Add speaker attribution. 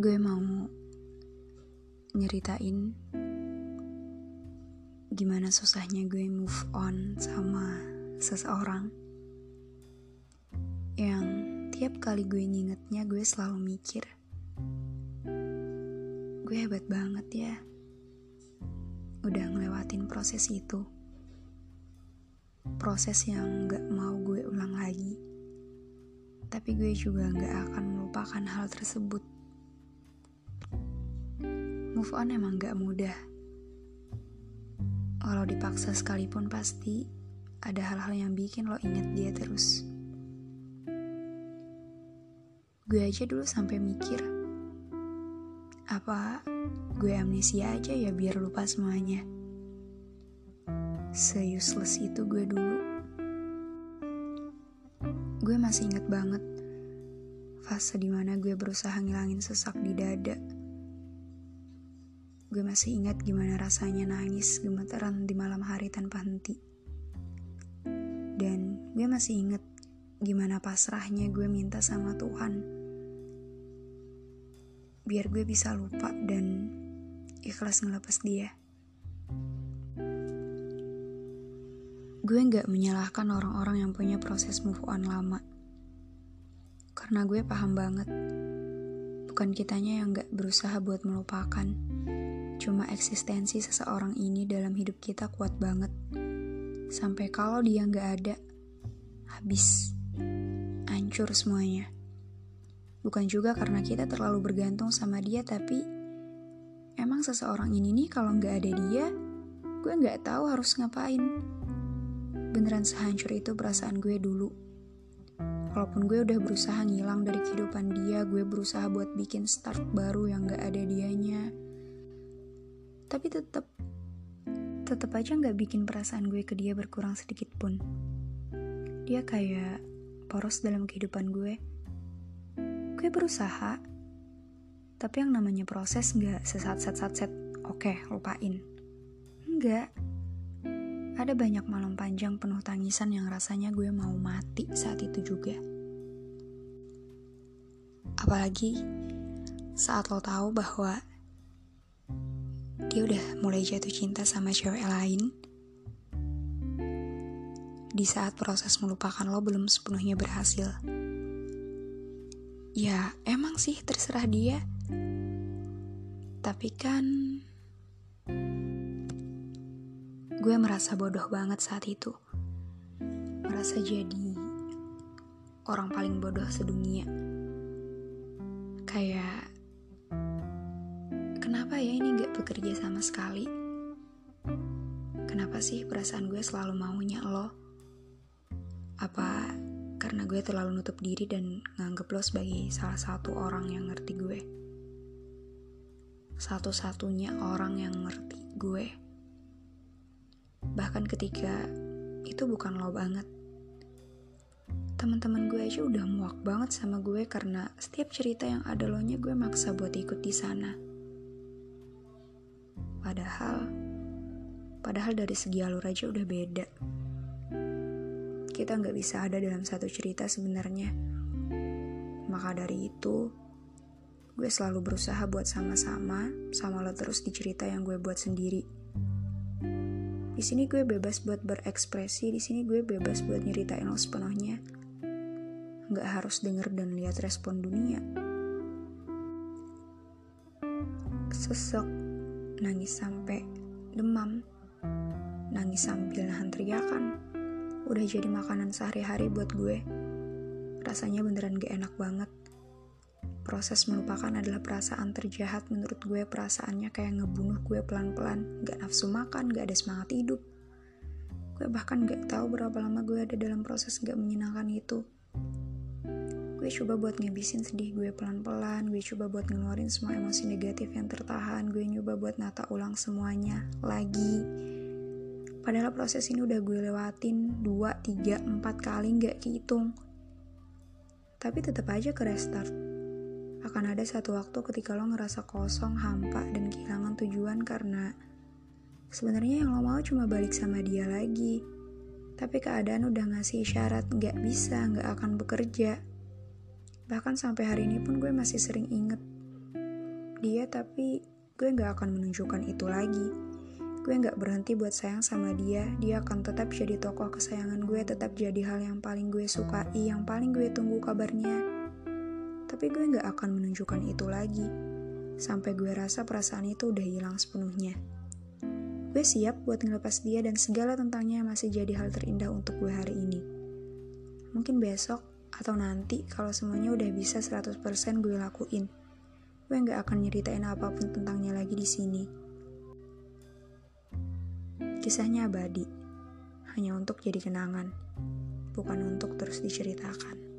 Speaker 1: Gue mau nyeritain gimana susahnya gue move on sama seseorang. Yang tiap kali gue ngingetnya gue selalu mikir gue hebat banget ya udah ngelewatin proses itu. Proses yang gak mau gue ulang lagi. Tapi gue juga gak akan melupakan hal tersebut Move on emang gak mudah. Walau dipaksa sekalipun pasti ada hal-hal yang bikin lo inget dia terus. Gue aja dulu sampai mikir, apa gue amnesia aja ya biar lupa semuanya. Se-useless itu gue dulu. Gue masih inget banget fase di mana gue berusaha ngilangin sesak di dada Gue masih ingat gimana rasanya nangis gemeteran di malam hari tanpa henti. Dan gue masih ingat gimana pasrahnya gue minta sama Tuhan. Biar gue bisa lupa dan ikhlas ngelepas dia. Gue gak menyalahkan orang-orang yang punya proses move on lama. Karena gue paham banget, bukan kitanya yang gak berusaha buat melupakan Cuma eksistensi seseorang ini dalam hidup kita kuat banget. Sampai kalau dia nggak ada, habis, hancur semuanya. Bukan juga karena kita terlalu bergantung sama dia, tapi emang seseorang ini nih kalau nggak ada dia, gue nggak tahu harus ngapain. Beneran sehancur itu perasaan gue dulu. Walaupun gue udah berusaha ngilang dari kehidupan dia, gue berusaha buat bikin start baru yang gak ada dianya tapi tetap tetap aja nggak bikin perasaan gue ke dia berkurang sedikit pun. Dia kayak poros dalam kehidupan gue. Gue berusaha tapi yang namanya proses nggak sesat set sat set oke lupain. Enggak. Ada banyak malam panjang penuh tangisan yang rasanya gue mau mati saat itu juga. Apalagi saat lo tahu bahwa dia udah mulai jatuh cinta sama cewek lain. Di saat proses melupakan lo belum sepenuhnya berhasil. Ya, emang sih terserah dia. Tapi kan gue merasa bodoh banget saat itu. Merasa jadi orang paling bodoh sedunia. Kayak ya ini gak bekerja sama sekali? Kenapa sih perasaan gue selalu maunya lo? Apa karena gue terlalu nutup diri dan nganggep lo sebagai salah satu orang yang ngerti gue? Satu-satunya orang yang ngerti gue. Bahkan ketika itu bukan lo banget. Teman-teman gue aja udah muak banget sama gue karena setiap cerita yang ada lo nya gue maksa buat ikut di sana. Padahal, padahal dari segi alur aja udah beda. Kita nggak bisa ada dalam satu cerita sebenarnya. Maka dari itu, gue selalu berusaha buat sama-sama sama lo terus di cerita yang gue buat sendiri. Di sini gue bebas buat berekspresi, di sini gue bebas buat nyeritain lo sepenuhnya. Nggak harus denger dan lihat respon dunia. Sesek nangis sampai demam, nangis sambil nahan teriakan. Udah jadi makanan sehari-hari buat gue. Rasanya beneran gak enak banget. Proses melupakan adalah perasaan terjahat menurut gue perasaannya kayak ngebunuh gue pelan-pelan. Gak nafsu makan, gak ada semangat hidup. Gue bahkan gak tahu berapa lama gue ada dalam proses gak menyenangkan itu. Gue coba buat ngebisin sedih gue pelan-pelan, gue coba buat ngeluarin semua emosi negatif yang tertahan, gue nyoba buat nata ulang semuanya lagi. Padahal proses ini udah gue lewatin 2, 3, 4 kali gak kehitung. Tapi tetap aja ke restart. Akan ada satu waktu ketika lo ngerasa kosong, hampa, dan kehilangan tujuan karena sebenarnya yang lo mau cuma balik sama dia lagi. Tapi keadaan udah ngasih isyarat gak bisa, gak akan bekerja. Bahkan sampai hari ini pun gue masih sering inget dia tapi gue gak akan menunjukkan itu lagi. Gue gak berhenti buat sayang sama dia, dia akan tetap jadi tokoh kesayangan gue, tetap jadi hal yang paling gue sukai, yang paling gue tunggu kabarnya. Tapi gue gak akan menunjukkan itu lagi, sampai gue rasa perasaan itu udah hilang sepenuhnya. Gue siap buat ngelepas dia dan segala tentangnya masih jadi hal terindah untuk gue hari ini. Mungkin besok atau nanti kalau semuanya udah bisa 100% gue lakuin. Gue nggak akan nyeritain apa pun tentangnya lagi di sini. Kisahnya abadi, hanya untuk jadi kenangan, bukan untuk terus diceritakan.